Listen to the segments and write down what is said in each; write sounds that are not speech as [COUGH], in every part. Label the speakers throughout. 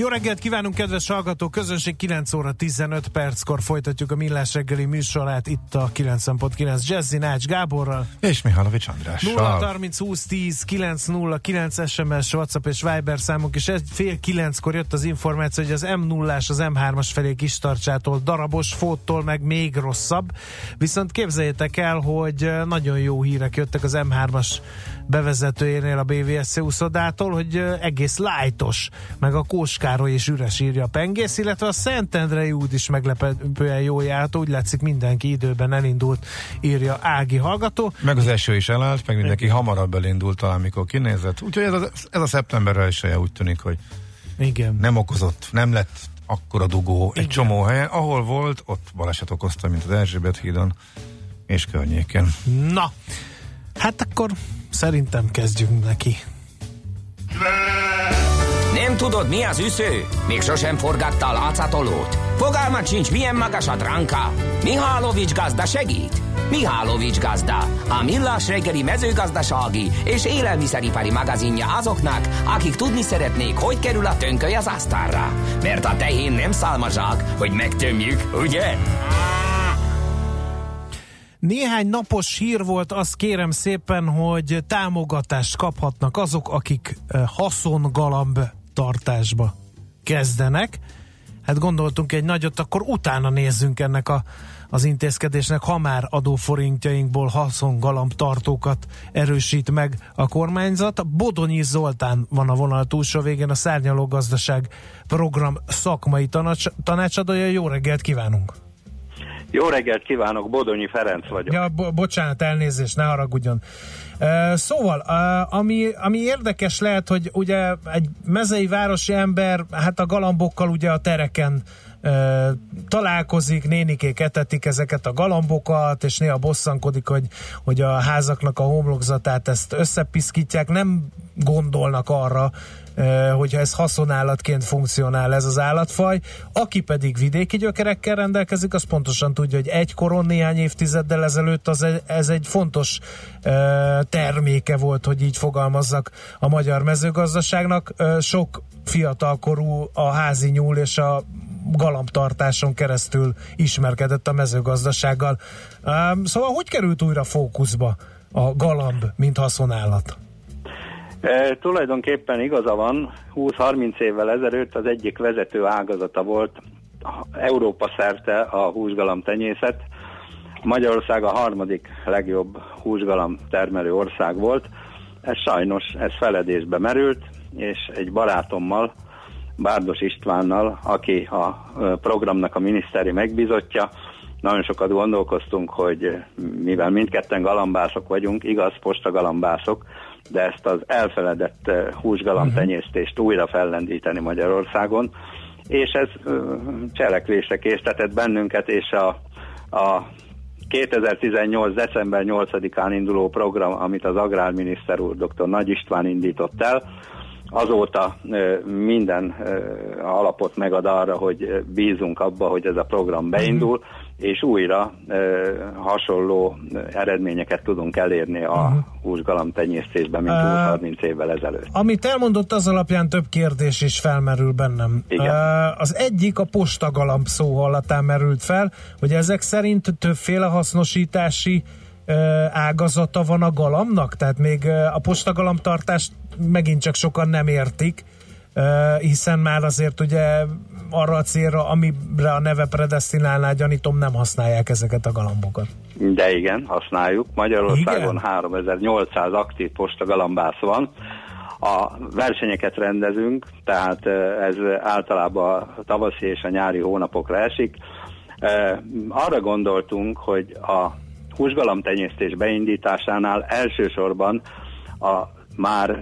Speaker 1: Jó reggelt kívánunk, kedves hallgató közönség! 9 óra 15 perckor folytatjuk a Millás reggeli műsorát itt a 90.9 Jazzy Nács Gáborral.
Speaker 2: És Mihálovics Andrással.
Speaker 1: 0 30 20 10 9 0 9 SMS, WhatsApp és Viber számunk, és egy fél kilenckor jött az információ, hogy az m 0 az M3-as felé kis tartsától, darabos fóttól meg még rosszabb. Viszont képzeljétek el, hogy nagyon jó hírek jöttek az M3-as bevezetőjénél a BVSC úszodától, hogy egész lájtos, meg a Kóskároly és üres írja a pengész, illetve a Szentendrei út is meglepően jó járt, úgy látszik mindenki időben elindult, írja Ági hallgató.
Speaker 2: Meg az eső is elállt, meg mindenki Igen. hamarabb elindult talán, mikor kinézett. Úgyhogy ez a, ez a szeptemberre is úgy tűnik, hogy
Speaker 1: Igen.
Speaker 2: nem okozott, nem lett akkora dugó Igen. egy csomó helyen. Ahol volt, ott baleset okozta, mint az Erzsébet hídon és környéken.
Speaker 1: Na, hát akkor Szerintem kezdjünk neki.
Speaker 3: Nem tudod, mi az üsző? Még sosem forgatta a látszatolót? Fogalmat sincs, milyen magas a dránka? Mihálovics gazda segít? Mihálovics gazda, a millás reggeli mezőgazdasági és élelmiszeripari magazinja azoknak, akik tudni szeretnék, hogy kerül a tönköly az asztalra. Mert a tehén nem szálmazsák, hogy megtömjük, ugye?
Speaker 1: Néhány napos hír volt, azt kérem szépen, hogy támogatást kaphatnak azok, akik haszongalamb tartásba kezdenek. Hát gondoltunk egy nagyot, akkor utána nézzünk ennek a, az intézkedésnek, ha már adóforintjainkból haszongalamb tartókat erősít meg a kormányzat. Bodonyi Zoltán van a vonal túlsó végén, a Szárnyaló Gazdaság program szakmai tanács, tanácsadója. Jó reggelt kívánunk!
Speaker 4: Jó reggelt kívánok, Bodonyi Ferenc vagyok.
Speaker 1: Ja, bo- bocsánat, elnézést, ne haragudjon. Szóval, ami, ami érdekes lehet, hogy ugye egy mezei városi ember, hát a galambokkal ugye a tereken találkozik, nénikék etetik ezeket a galambokat, és néha bosszankodik, hogy, hogy a házaknak a homlokzatát ezt összepiszkítják, nem gondolnak arra, hogyha ez haszonállatként funkcionál ez az állatfaj. Aki pedig vidéki gyökerekkel rendelkezik, az pontosan tudja, hogy egykoron néhány évtizeddel ezelőtt az egy, ez egy fontos terméke volt, hogy így fogalmazzak a magyar mezőgazdaságnak. Sok fiatalkorú a házi nyúl és a galambtartáson keresztül ismerkedett a mezőgazdasággal. Szóval hogy került újra fókuszba a galamb, mint haszonállat?
Speaker 4: E, tulajdonképpen igaza van, 20-30 évvel ezelőtt az egyik vezető ágazata volt Európa szerte a húsgalam tenyészet. Magyarország a harmadik legjobb húsgalam termelő ország volt. Ez sajnos, ez feledésbe merült, és egy barátommal, Bárdos Istvánnal, aki a programnak a miniszteri megbizotja, nagyon sokat gondolkoztunk, hogy mivel mindketten galambászok vagyunk, igaz, posta galambászok, de ezt az elfeledett eh, húsgalamtenyésztést mhm. újra fellendíteni Magyarországon, és ez cselekvésre késztetett bennünket, és a, a 2018. december 8-án induló program, amit az agrárminiszter úr dr. Nagy István indított el, azóta minden alapot megad arra, hogy bízunk abba, hogy ez a program beindul, uh-huh és újra e, hasonló eredményeket tudunk elérni a uh-huh. mint uh, 20-30 évvel ezelőtt.
Speaker 1: Amit elmondott, az alapján több kérdés is felmerül bennem.
Speaker 4: Igen. Uh,
Speaker 1: az egyik a postagalamb szó hallatán merült fel, hogy ezek szerint többféle hasznosítási uh, ágazata van a galamnak, tehát még uh, a postagalamtartást megint csak sokan nem értik, hiszen már azért ugye arra a célra, amire a neve predestinálná, gyanítom, nem használják ezeket a galambokat.
Speaker 4: De igen, használjuk. Magyarországon igen? 3800 aktív postagalambász van. A versenyeket rendezünk, tehát ez általában a tavaszi és a nyári hónapokra esik. Arra gondoltunk, hogy a húsgalamtenyésztés beindításánál elsősorban a már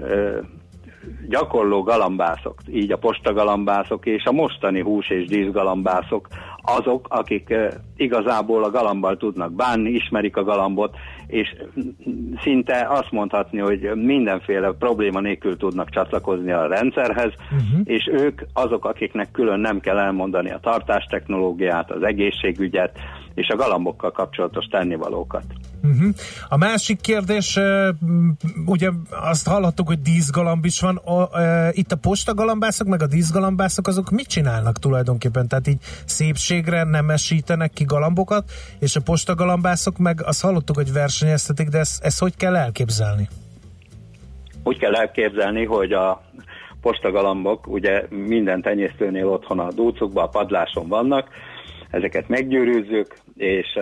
Speaker 4: gyakorló galambászok, így a postagalambászok és a mostani hús és díszgalambászok azok, akik igazából a galambal tudnak bánni, ismerik a galambot, és szinte azt mondhatni, hogy mindenféle probléma nélkül tudnak csatlakozni a rendszerhez, uh-huh. és ők azok, akiknek külön nem kell elmondani a tartástechnológiát, az egészségügyet, és a galambokkal kapcsolatos tennivalókat.
Speaker 1: Uh-huh. A másik kérdés, ugye azt hallottuk, hogy díszgalamb is van. A, e, itt a postagalambászok, meg a díszgalambászok, azok mit csinálnak tulajdonképpen? Tehát így szépségre nem esítenek ki galambokat, és a postagalambászok meg azt hallottuk, hogy versenyeztetik, de ezt, ezt hogy kell elképzelni?
Speaker 4: Úgy kell elképzelni, hogy a postagalambok ugye minden tenyésztőnél otthon a dúcokban, a padláson vannak, ezeket meggyőrűzzük, és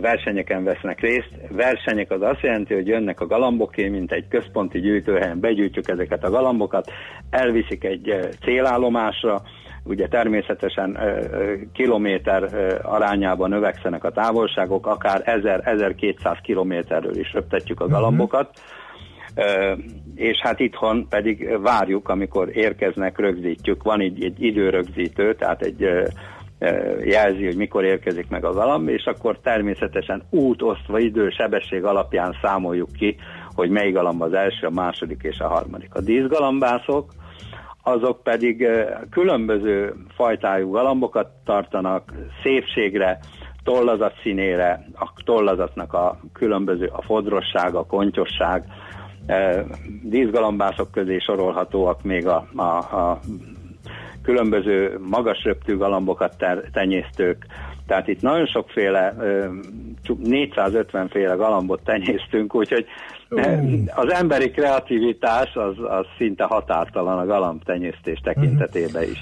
Speaker 4: versenyeken vesznek részt. Versenyek az azt jelenti, hogy jönnek a galamboké, mint egy központi gyűjtőhelyen, begyűjtjük ezeket a galambokat, elviszik egy célállomásra, ugye természetesen kilométer arányában növekszenek a távolságok, akár 1000-1200 kilométerről is röptetjük a mhm. galambokat, uh-huh. és hát itthon pedig várjuk, amikor érkeznek, rögzítjük. Van egy, egy időrögzítő, tehát egy jelzi, hogy mikor érkezik meg a galamb, és akkor természetesen út osztva idő, sebesség alapján számoljuk ki, hogy mely galamb az első, a második és a harmadik. A díszgalambászok, azok pedig különböző fajtájú galambokat tartanak szépségre, tollazat színére, a tollazatnak a különböző, a fodrosság, a kontyosság, díszgalambászok közé sorolhatóak még a, a, a különböző magas röptű galambokat ter- tenyésztők, tehát itt nagyon sokféle, 450 féle galambot tenyésztünk, úgyhogy az emberi kreativitás az, az szinte határtalan a galambtenyésztés tekintetében is.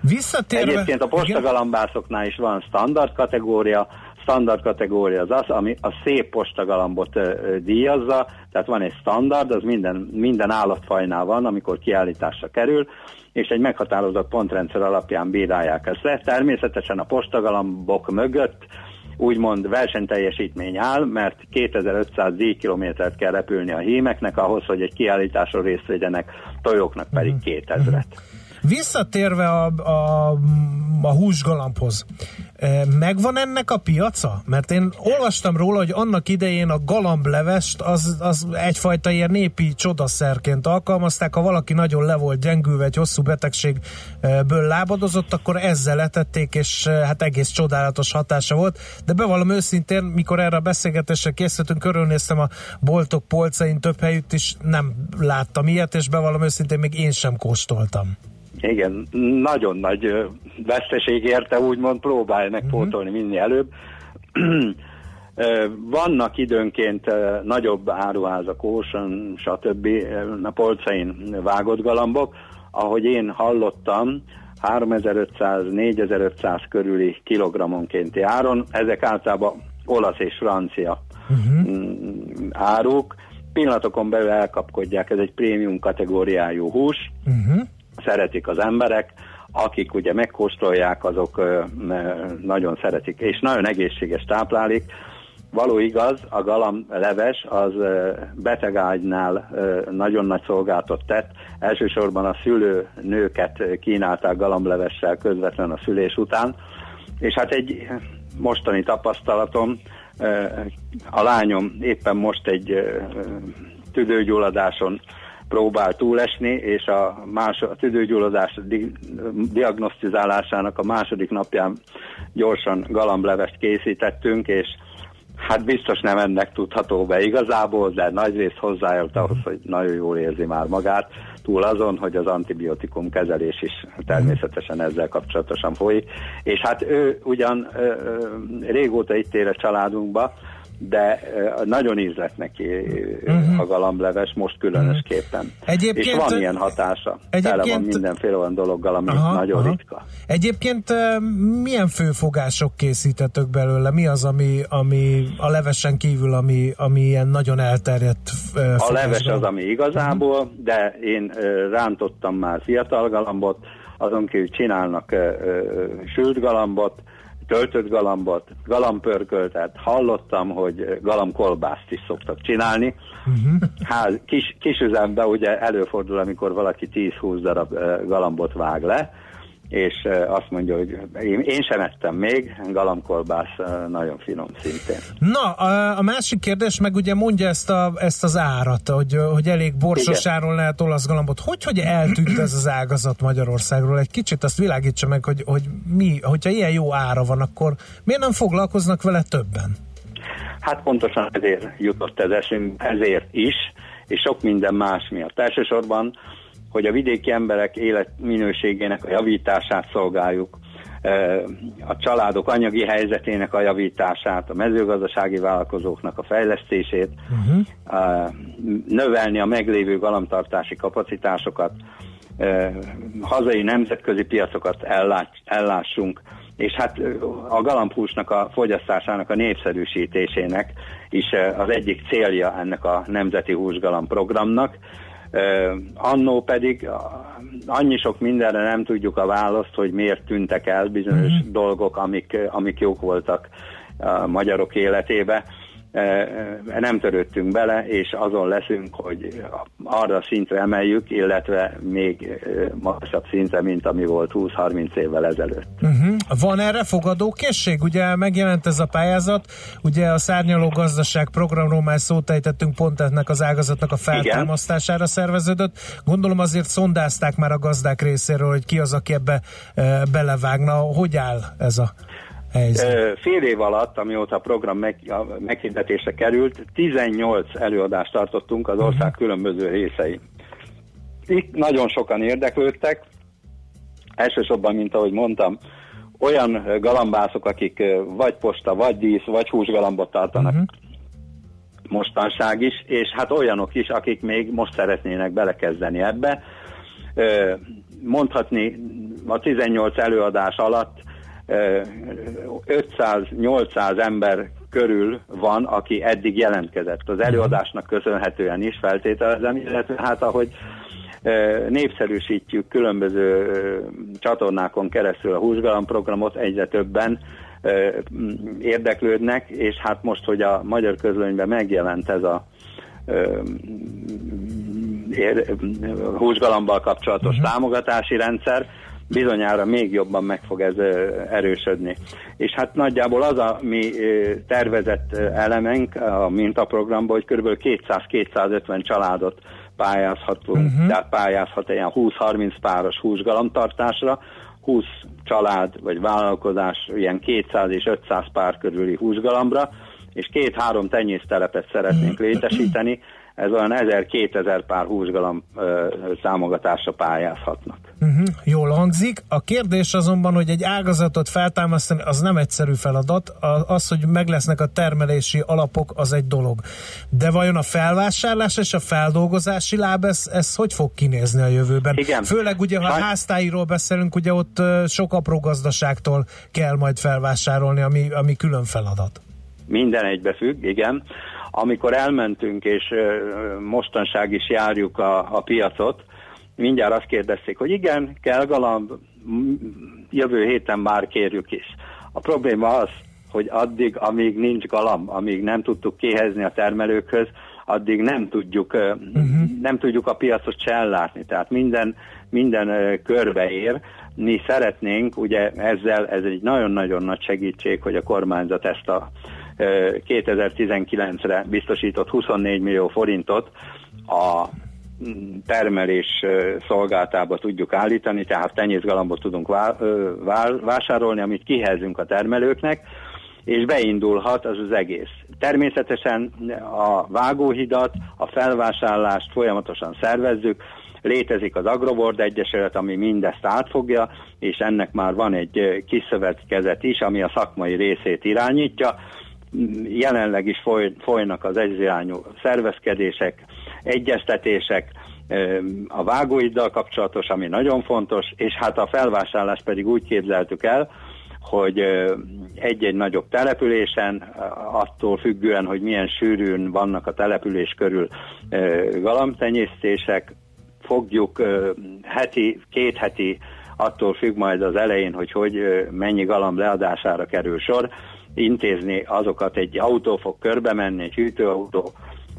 Speaker 1: Visszatérve...
Speaker 4: Egyébként a postagalambászoknál is van standard kategória, standard kategória az az, ami a szép postagalambot díjazza, tehát van egy standard, az minden, minden állatfajnál van, amikor kiállításra kerül, és egy meghatározott pontrendszer alapján bírálják ezt le. Természetesen a postagalambok mögött úgymond versenyteljesítmény áll, mert 2500 díjkilométert kell repülni a hímeknek ahhoz, hogy egy kiállításon részt vegyenek, tojóknak pedig 2000-et. Mhm.
Speaker 1: Visszatérve a, a, a húsgalambhoz, e, megvan ennek a piaca? Mert én olvastam róla, hogy annak idején a galamblevest az, az egyfajta ilyen népi csodaszerként alkalmazták, ha valaki nagyon le volt gyengülve, egy hosszú betegségből lábadozott, akkor ezzel letették, és hát egész csodálatos hatása volt. De bevallom őszintén, mikor erre a beszélgetésre készültünk, körülnéztem a boltok polcain több helyütt is, nem láttam ilyet, és bevallom őszintén, még én sem kóstoltam.
Speaker 4: Igen, nagyon nagy veszteség érte, úgymond próbálj megpótolni uh-huh. minél előbb. [CLEARS THROAT] Vannak időnként nagyobb áruházak, Ocean, stb. a polcain vágott galambok. Ahogy én hallottam, 3500-4500 körüli kilogrammonkénti áron. Ezek általában olasz és francia uh-huh. áruk. Pillanatokon belül elkapkodják, ez egy prémium kategóriájú hús. Uh-huh szeretik az emberek, akik ugye megkóstolják, azok nagyon szeretik, és nagyon egészséges táplálék. Való igaz, a galam leves az betegágynál nagyon nagy szolgáltat tett. Elsősorban a szülő nőket kínálták galamlevessel közvetlen a szülés után. És hát egy mostani tapasztalatom, a lányom éppen most egy tüdőgyulladáson próbál túlesni, és a, más, a tüdőgyulladás di, diagnosztizálásának a második napján gyorsan galamblevest készítettünk, és hát biztos nem ennek tudható be igazából, de nagy rész hozzájött ahhoz, hogy nagyon jól érzi már magát, túl azon, hogy az antibiotikum kezelés is természetesen ezzel kapcsolatosan folyik. És hát ő ugyan ö, ö, régóta itt ér a családunkba, de nagyon ízlett neki uh-huh. a galambleves, most különösképpen. Egyébként, és van ilyen hatása. Egyébként, Tele van mindenféle olyan dologgal, ami aha, nagyon aha. ritka.
Speaker 1: Egyébként milyen főfogások készítettök belőle? Mi az, ami, ami a levesen kívül, ami, ami ilyen nagyon elterjedt?
Speaker 4: A leves az, ami igazából, uh-huh. de én rántottam már fiatal galambot, azon kívül csinálnak sült galambot, töltött galambot, galambpörköltet, hallottam, hogy galambkolbászt is szoktak csinálni. Uh-huh. Kis, kis üzemben ugye előfordul, amikor valaki 10-20 darab galambot vág le, és azt mondja, hogy én, én sem ettem még, galamkolbász nagyon finom szintén.
Speaker 1: Na, a, a másik kérdés meg ugye mondja ezt, a, ezt az árat, hogy, hogy elég borsos áron lehet olasz galambot. Hogy, hogy eltűnt ez az ágazat Magyarországról? Egy kicsit azt világítsa meg, hogy, hogy mi, hogyha ilyen jó ára van, akkor miért nem foglalkoznak vele többen?
Speaker 4: Hát pontosan ezért jutott ez esünk, ezért is, és sok minden más miatt. Elsősorban hogy a vidéki emberek életminőségének a javítását szolgáljuk, a családok anyagi helyzetének a javítását, a mezőgazdasági vállalkozóknak a fejlesztését, uh-huh. növelni a meglévő galamtartási kapacitásokat, hazai nemzetközi piacokat ellássunk, és hát a galambhúsnak a fogyasztásának a népszerűsítésének is az egyik célja ennek a Nemzeti Húsgalamb programnak, annó pedig annyi sok mindenre nem tudjuk a választ, hogy miért tűntek el bizonyos uh-huh. dolgok, amik, amik jók voltak a magyarok életébe nem törődtünk bele, és azon leszünk, hogy arra a szintre emeljük, illetve még magasabb szintre, mint ami volt 20-30 évvel ezelőtt.
Speaker 1: Uh-huh. Van erre fogadókészség? Ugye megjelent ez a pályázat, ugye a szárnyaló gazdaság programról már szót ejtettünk pont ennek az ágazatnak a feltámasztására Igen. szerveződött. Gondolom azért szondázták már a gazdák részéről, hogy ki az, aki ebbe e, belevágna. Hogy áll ez a helyzet?
Speaker 4: Fél év alatt, amióta a program meg, meghirdetésre került, 18 előadást tartottunk az ország uh-huh. különböző részein. Itt nagyon sokan érdeklődtek, elsősorban, mint ahogy mondtam, olyan galambászok, akik vagy posta, vagy dísz, vagy húsgalambot tartanak uh-huh. mostanság is, és hát olyanok is, akik még most szeretnének belekezdeni ebbe. Mondhatni a 18 előadás alatt 500-800 ember körül van, aki eddig jelentkezett. Az előadásnak köszönhetően is feltételezem, illetve hát ahogy népszerűsítjük különböző csatornákon keresztül a húsgalam programot, egyre többen érdeklődnek, és hát most, hogy a magyar közlönyben megjelent ez a húsgalambal kapcsolatos uh-huh. támogatási rendszer, bizonyára még jobban meg fog ez erősödni. És hát nagyjából az a mi tervezett elemenk a mintaprogramban, hogy kb. 200-250 családot pályázhatunk, uh-huh. tehát pályázhat ilyen 20-30 páros húsgalamtartásra, 20 család vagy vállalkozás ilyen 200 és 500 pár körüli húsgalambra, és két-három tenyésztelepet szeretnénk mhm. létesíteni, ez olyan 1000-2000 pár húsgalam támogatásra pályázhatnak.
Speaker 1: Uh-huh, jól hangzik. A kérdés azonban, hogy egy ágazatot feltámasztani, az nem egyszerű feladat. Az, hogy meg lesznek a termelési alapok, az egy dolog. De vajon a felvásárlás és a feldolgozási láb, ez, ez hogy fog kinézni a jövőben?
Speaker 4: Igen.
Speaker 1: Főleg ugye, ha Saj... háztáiról beszélünk, ugye ott sok apró gazdaságtól kell majd felvásárolni, ami, ami külön feladat.
Speaker 4: Minden egybefügg, igen amikor elmentünk, és mostanság is járjuk a, a piacot, mindjárt azt kérdezték, hogy igen, kell galamb, jövő héten már kérjük is. A probléma az, hogy addig, amíg nincs galamb, amíg nem tudtuk kihezni a termelőkhöz, addig nem tudjuk, uh-huh. nem tudjuk a piacot se ellátni. Tehát minden, minden körbeér. Mi szeretnénk, ugye ezzel, ez egy nagyon-nagyon nagy segítség, hogy a kormányzat ezt a 2019-re biztosított 24 millió forintot a termelés szolgáltába tudjuk állítani, tehát tenyészgalambot tudunk vásárolni, amit kihezünk a termelőknek, és beindulhat az az egész. Természetesen a vágóhidat, a felvásárlást folyamatosan szervezzük, létezik az Agrobord Egyesület, ami mindezt átfogja, és ennek már van egy kiszövetkezet is, ami a szakmai részét irányítja, jelenleg is foly, folynak az egyirányú szervezkedések, egyeztetések, a vágóiddal kapcsolatos, ami nagyon fontos, és hát a felvásárlás pedig úgy képzeltük el, hogy egy-egy nagyobb településen, attól függően, hogy milyen sűrűn vannak a település körül galamtenyésztések, fogjuk heti, két heti attól függ majd az elején, hogy hogy mennyi galamb leadására kerül sor, intézni azokat egy autó fog körbe menni, egy hűtőautó,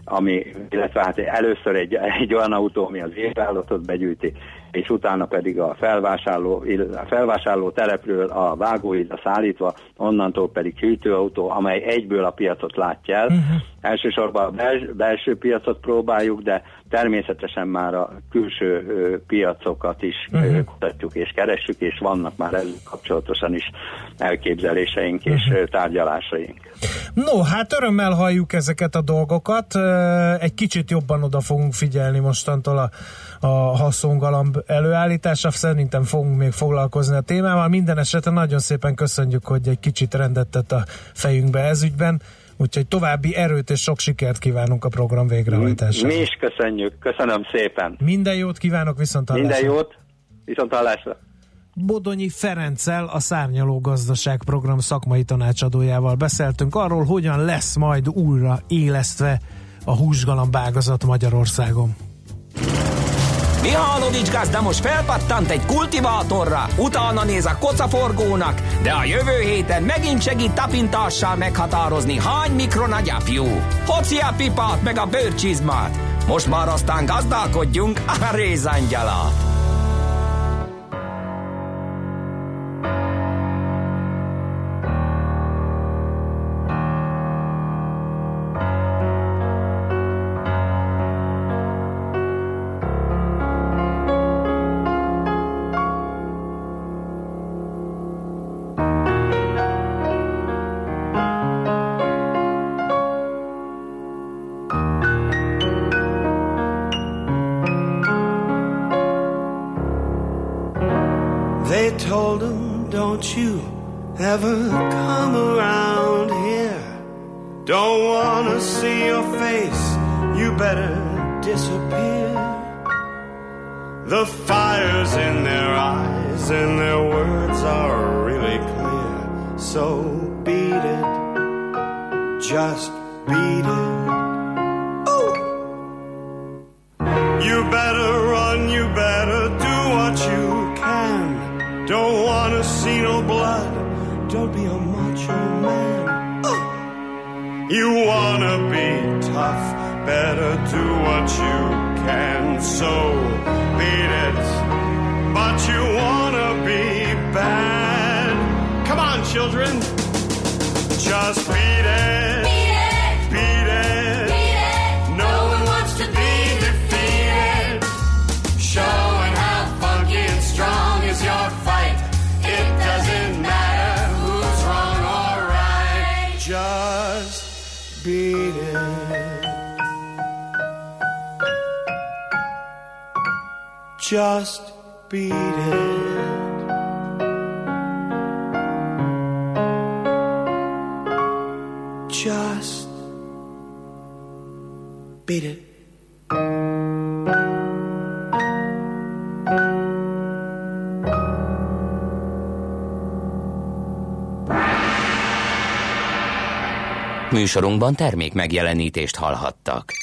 Speaker 4: ami, illetve hát először egy, egy olyan autó, ami az évállatot begyűjti, és utána pedig a felvásárló, a felvásárló telepről a vágóidra szállítva, onnantól pedig hűtőautó, amely egyből a piacot látja el. Uh-huh. Elsősorban a bels- belső piacot próbáljuk, de természetesen már a külső ö, piacokat is uh-huh. kutatjuk és keressük, és vannak már ezzel kapcsolatosan is elképzeléseink és uh-huh. tárgyalásaink.
Speaker 1: No, hát örömmel halljuk ezeket a dolgokat. Egy kicsit jobban oda fogunk figyelni mostantól a, a haszongalamb előállítása. Szerintem fogunk még foglalkozni a témával. Minden esetre nagyon szépen köszönjük, hogy egy kicsit rendet tett a fejünkbe ez ügyben. Úgyhogy további erőt és sok sikert kívánunk a program végrehajtására.
Speaker 4: Mi is köszönjük, köszönöm szépen.
Speaker 1: Minden jót kívánok, viszont hallásra.
Speaker 4: Minden jót, viszont hallásra.
Speaker 1: Bodonyi Ferenccel, a Szárnyaló Gazdaság Program szakmai tanácsadójával beszéltünk arról, hogyan lesz majd újra élesztve a húsgalambágazat Magyarországon.
Speaker 3: Mihálovics gazda most felpattant egy kultivátorra, utána néz a kocaforgónak, de a jövő héten megint segít tapintással meghatározni, hány mikron a gyapjú. Hoci a pipát meg a bőrcsizmát. Most már aztán gazdálkodjunk a rézangyalat.
Speaker 1: Just beat it. Just beat it.
Speaker 3: Műsorunkban termék megjelenítést hallhattak.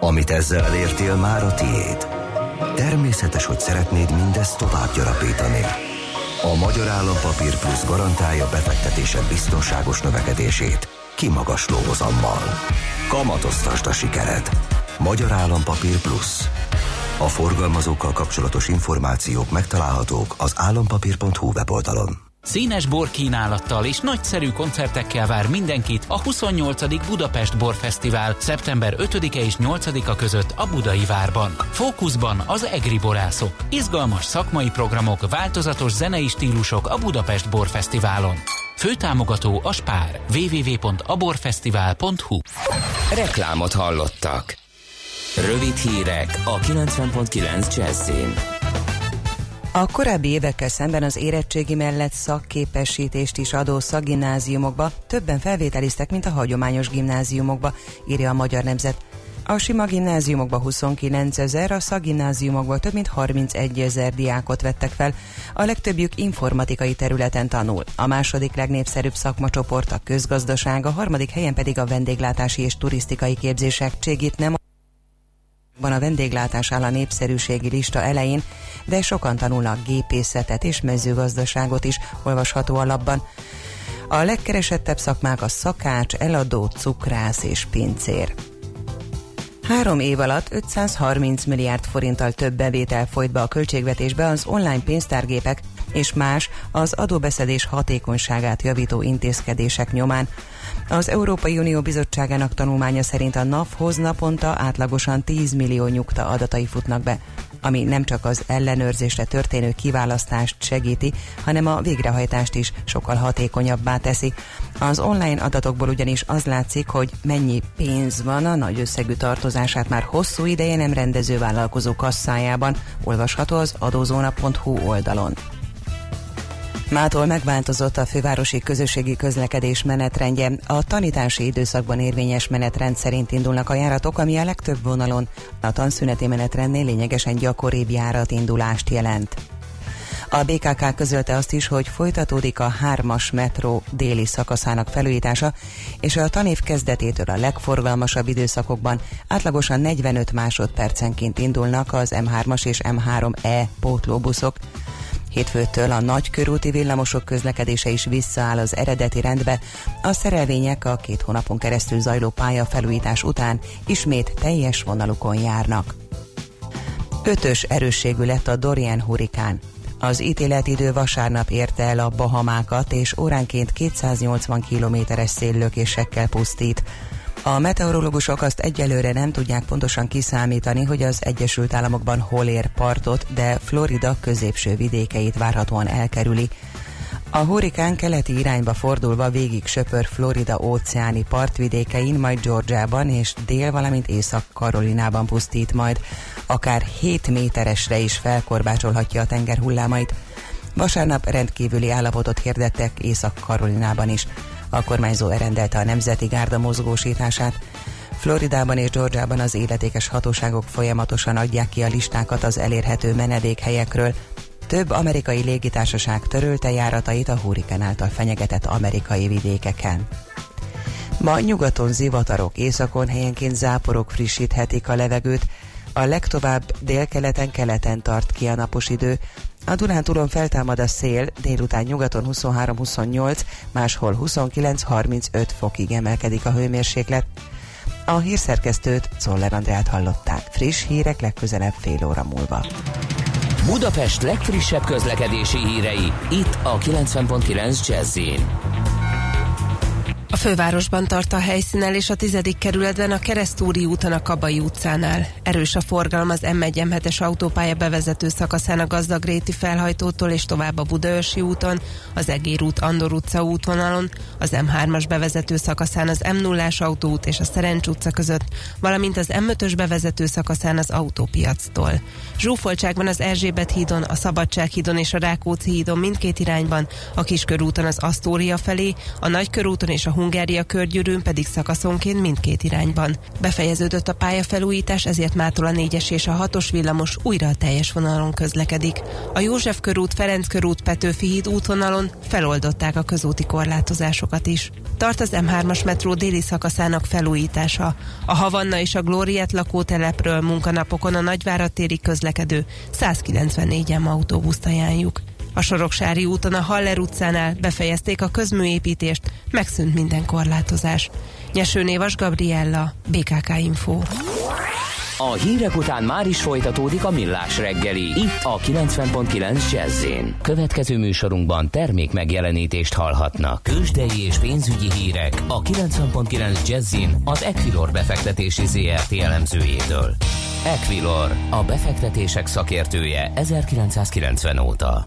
Speaker 5: Amit ezzel elértél, már a tiéd. Természetes, hogy szeretnéd mindezt tovább gyarapítani. A Magyar Állampapír Plusz garantálja befektetésed biztonságos növekedését, kimagasló hozammal. Kamatoztasd a sikered. Magyar Állampapír Plusz. A forgalmazókkal kapcsolatos információk megtalálhatók az állampapír.hu weboldalon.
Speaker 6: Színes borkínálattal és nagyszerű koncertekkel vár mindenkit a 28. Budapest Borfesztivál szeptember 5-e és 8-a között a Budai Várban. Fókuszban az egri borászok. Izgalmas szakmai programok, változatos zenei stílusok a Budapest Borfesztiválon. Főtámogató a Spár. www.aborfesztivál.hu
Speaker 3: Reklámot hallottak. Rövid hírek a 90.9 Jazzin.
Speaker 7: A korábbi évekkel szemben az érettségi mellett szakképesítést is adó szakgimnáziumokba többen felvételiztek, mint a hagyományos gimnáziumokba, írja a Magyar Nemzet. A sima gimnáziumokba 29 ezer, a szakgimnáziumokba több mint 31 ezer diákot vettek fel. A legtöbbjük informatikai területen tanul. A második legnépszerűbb szakmacsoport a közgazdaság, a harmadik helyen pedig a vendéglátási és turisztikai képzések. Cségit nem van a vendéglátás áll a népszerűségi lista elején, de sokan tanulnak gépészetet és mezőgazdaságot is, olvasható a. A legkeresettebb szakmák a szakács, eladó, cukrász és pincér. Három év alatt 530 milliárd forinttal több bevétel folyt be a költségvetésbe az online pénztárgépek és más az adóbeszedés hatékonyságát javító intézkedések nyomán. Az Európai Unió Bizottságának tanulmánya szerint a NAV-hoz naponta átlagosan 10 millió nyugta adatai futnak be, ami nem csak az ellenőrzésre történő kiválasztást segíti, hanem a végrehajtást is sokkal hatékonyabbá teszi. Az online adatokból ugyanis az látszik, hogy mennyi pénz van a nagy összegű tartozását már hosszú ideje nem rendező vállalkozó kasszájában, olvasható az adózóna.hu oldalon. Mától megváltozott a fővárosi közösségi közlekedés menetrendje. A tanítási időszakban érvényes menetrend szerint indulnak a járatok, ami a legtöbb vonalon a tanszüneti menetrendnél lényegesen gyakoribb járatindulást jelent. A BKK közölte azt is, hogy folytatódik a hármas metró déli szakaszának felújítása, és a tanév kezdetétől a legforgalmasabb időszakokban átlagosan 45 másodpercenként indulnak az M3-as és M3E pótlóbuszok, Hétfőtől a nagy körúti villamosok közlekedése is visszaáll az eredeti rendbe. A szerelvények a két hónapon keresztül zajló pályafelújítás után ismét teljes vonalukon járnak. Ötös erősségű lett a Dorian hurikán. Az ítéletidő vasárnap érte el a Bahamákat, és óránként 280 kilométeres széllökésekkel pusztít. A meteorológusok azt egyelőre nem tudják pontosan kiszámítani, hogy az Egyesült Államokban hol ér partot, de Florida középső vidékeit várhatóan elkerüli. A hurikán keleti irányba fordulva végig söpör Florida óceáni partvidékein, majd Georgiában és dél, valamint Észak-Karolinában pusztít majd. Akár 7 méteresre is felkorbácsolhatja a tenger hullámait. Vasárnap rendkívüli állapotot hirdettek Észak-Karolinában is. A kormányzó elrendelte a Nemzeti Gárda mozgósítását. Floridában és Georgiában az életékes hatóságok folyamatosan adják ki a listákat az elérhető menedékhelyekről. Több amerikai légitársaság törölte járatait a hurrikán által fenyegetett amerikai vidékeken. Ma nyugaton zivatarok, északon helyenként záporok frissíthetik a levegőt, a legtovább délkeleten keleten tart ki a napos idő, a Dunántúlon feltámad a szél, délután nyugaton 23-28, máshol 29-35 fokig emelkedik a hőmérséklet. A hírszerkesztőt Czoller Andrát hallották. Friss hírek legközelebb fél óra múlva.
Speaker 3: Budapest legfrissebb közlekedési hírei, itt a 90.9 jazz
Speaker 8: a fővárosban tart a helyszínen és a tizedik kerületben a Keresztúri úton a Kabai utcánál. Erős a forgalom az m 1 es autópálya bevezető szakaszán a Gazdagréti felhajtótól és tovább a Budaörsi úton, az Egér út Andor utca útvonalon, az M3-as bevezető szakaszán az M0-as autóút és a Szerencs utca között, valamint az M5-ös bevezető szakaszán az autópiactól. Zsúfoltságban az Erzsébet hídon, a Szabadság hídon és a Rákóczi hídon mindkét irányban, a Kiskörúton az Asztória felé, a Nagykörúton és a Hungária körgyűrűn pedig szakaszonként mindkét irányban. Befejeződött a pályafelújítás, ezért mától a 4-es és a 6-os villamos újra a teljes vonalon közlekedik. A József körút, Ferenc körút, Petőfi híd útvonalon feloldották a közúti korlátozásokat is. Tart az M3-as metró déli szakaszának felújítása. A Havanna és a Glóriát lakótelepről munkanapokon a Nagyváratéri közlekedő 194 M autóbuszt ajánljuk. A Soroksári úton a Haller utcánál befejezték a közműépítést, megszűnt minden korlátozás. Nyeső Névas Gabriella, BKK Info.
Speaker 3: A hírek után már is folytatódik a millás reggeli, itt a 90.9 jazz Következő műsorunkban termék megjelenítést hallhatnak. Kősdei és pénzügyi hírek a 90.9 jazz az Equilor befektetési ZRT elemzőjétől. Equilor, a befektetések szakértője 1990 óta.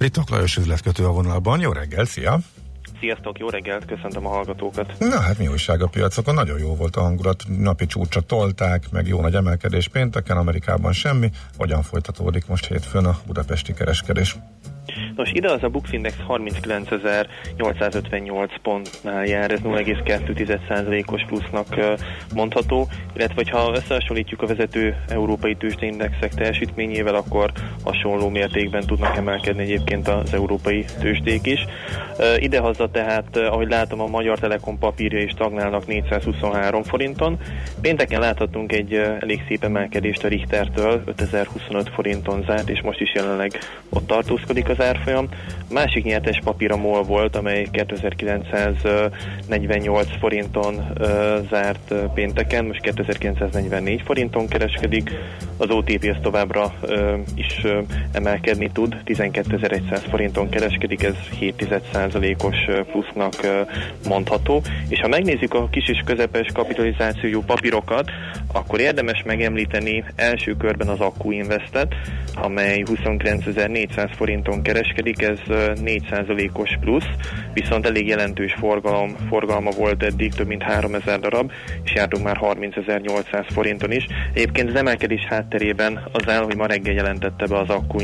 Speaker 2: Britok Lajos üzletkötő a vonalban. Jó reggel, szia!
Speaker 9: Sziasztok, jó reggelt, köszöntöm a hallgatókat.
Speaker 2: Na hát mi újság a piacokon? Nagyon jó volt a hangulat, napi csúcsra tolták, meg jó nagy emelkedés pénteken, Amerikában semmi. Hogyan folytatódik most hétfőn a budapesti kereskedés?
Speaker 9: Nos, ide az a Bookindex 39.858 pontnál jár, ez 0,2%-os plusznak mondható, illetve ha összehasonlítjuk a vezető európai tőzsdeindexek teljesítményével, akkor hasonló mértékben tudnak emelkedni egyébként az európai tőzsdék is. Idehaza tehát, ahogy látom, a Magyar Telekom papírja is tagnálnak 423 forinton. Pénteken láthatunk egy elég szép emelkedést a Richtertől, 5025 forinton zárt, és most is jelenleg ott tartózkodik az árfolyam. A másik nyertes papír a MOL volt, amely 2948 forinton zárt pénteken, most 2944 forinton kereskedik. Az OTP ez továbbra is emelkedni tud, 12100 forinton kereskedik, ez 7%-os plusznak mondható. És ha megnézzük a kis és közepes kapitalizációjú papírokat, akkor érdemes megemlíteni első körben az Akku Investet, amely 29.400 forinton kereskedik, ez 4%-os plusz, viszont elég jelentős forgalom, forgalma volt eddig, több mint 3000 darab, és jártunk már 30.800 forinton is. Egyébként az emelkedés hátterében az áll, hogy ma reggel jelentette be az Akku,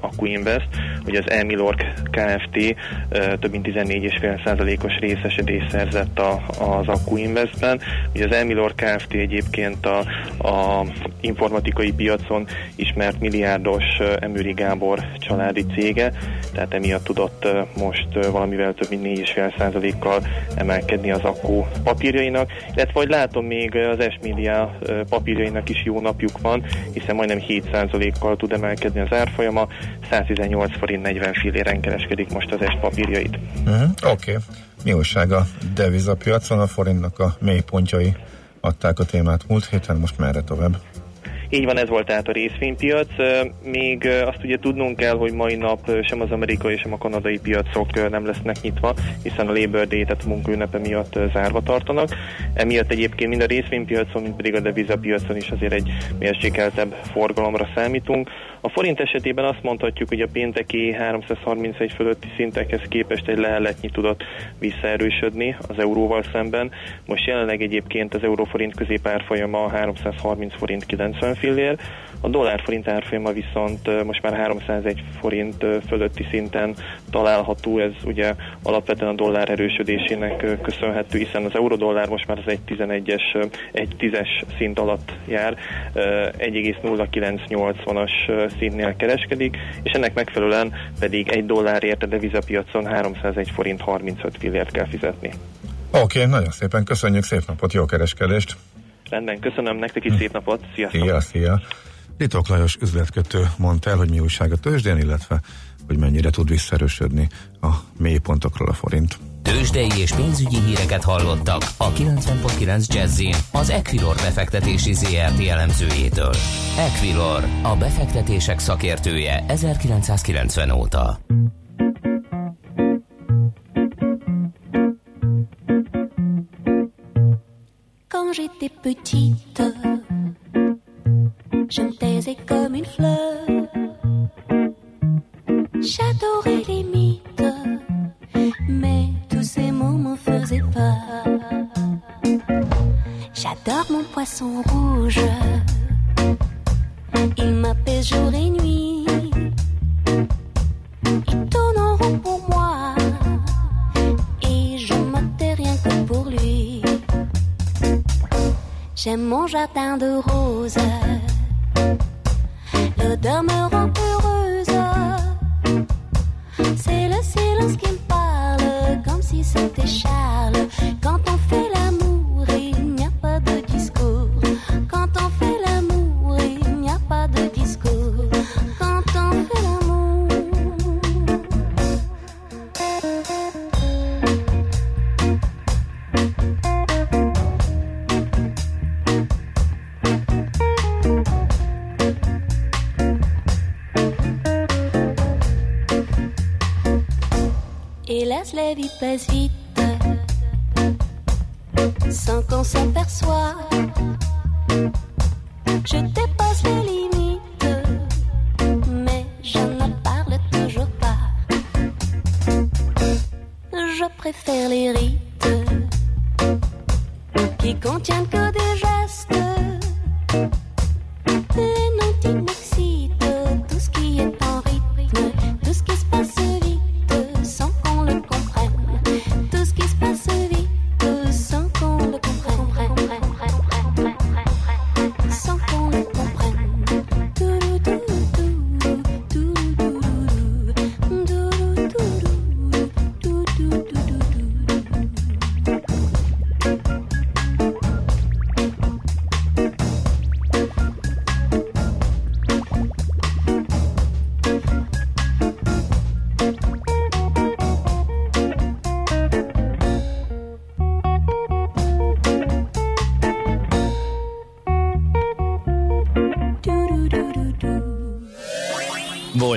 Speaker 9: Akku Invest, hogy az Emilorg Kft. Több mint 14,5%-os részesedést szerzett a, az Akku Investben. Ugye az Emilorg Kft. egyébként a, a informatikai piacon ismert milliárdos Emőri Gábor családi cége, tehát emiatt tudott most valamivel több mint 4,5%-kal emelkedni az Akku papírjainak, illetve hogy látom még az S-Media papírjainak is jó napjuk van, hiszen majdnem 7%-kal tud emelkedni az árfolyama, 118 forint 40 filléren kereskedik most az S papírjait.
Speaker 2: Uh-huh. Oké. Okay. Mi újság a devizapiacon? A forintnak a mélypontjai adták a témát múlt héten, most merre tovább?
Speaker 9: Így van, ez volt tehát a részvénypiac. Még azt ugye tudnunk kell, hogy mai nap sem az amerikai, sem a kanadai piacok nem lesznek nyitva, hiszen a Labor Day, tehát a munkaünnepe miatt zárva tartanak. Emiatt egyébként mind a részvénypiacon, mind pedig a devizapiacon is azért egy mérsékeltebb forgalomra számítunk. A forint esetében azt mondhatjuk, hogy a pénteki 331 fölötti szintekhez képest egy leheletnyi tudott visszaerősödni az euróval szemben. Most jelenleg egyébként az euróforint középárfolyama 330 forint 90 fillér, a dollár-forint árfolyama viszont most már 301 forint fölötti szinten található, ez ugye alapvetően a dollár erősödésének köszönhető, hiszen az euró-dollár most már az egy 11-es, egy 10-es szint alatt jár, 1,0980-as szintnél kereskedik, és ennek megfelelően pedig egy dollárért a devizapiacon 301 forint 35 fillért kell fizetni.
Speaker 2: Oké, okay, nagyon szépen köszönjük, szép napot, jó kereskedést!
Speaker 9: Rendben, köszönöm nektek is szép napot, sziasztok!
Speaker 2: Szia, szia! Litok Lajos üzletkötő mondta el, hogy mi újság a tőzsdén, illetve hogy mennyire tud visszaerősödni a mélypontokról a forint.
Speaker 3: Tőzsdei és pénzügyi híreket hallottak a 90.9 Jazzin az Equilor befektetési ZRT elemzőjétől. Equilor, a befektetések szakértője 1990 óta.
Speaker 10: Quand j'étais petite je me taisais comme une fleur. son. Hélas, la vie passe vite sans qu'on s'en perçoit. Je dépasse les limites, mais je ne parle toujours pas. je préfère les rites qui contiennent que des gestes.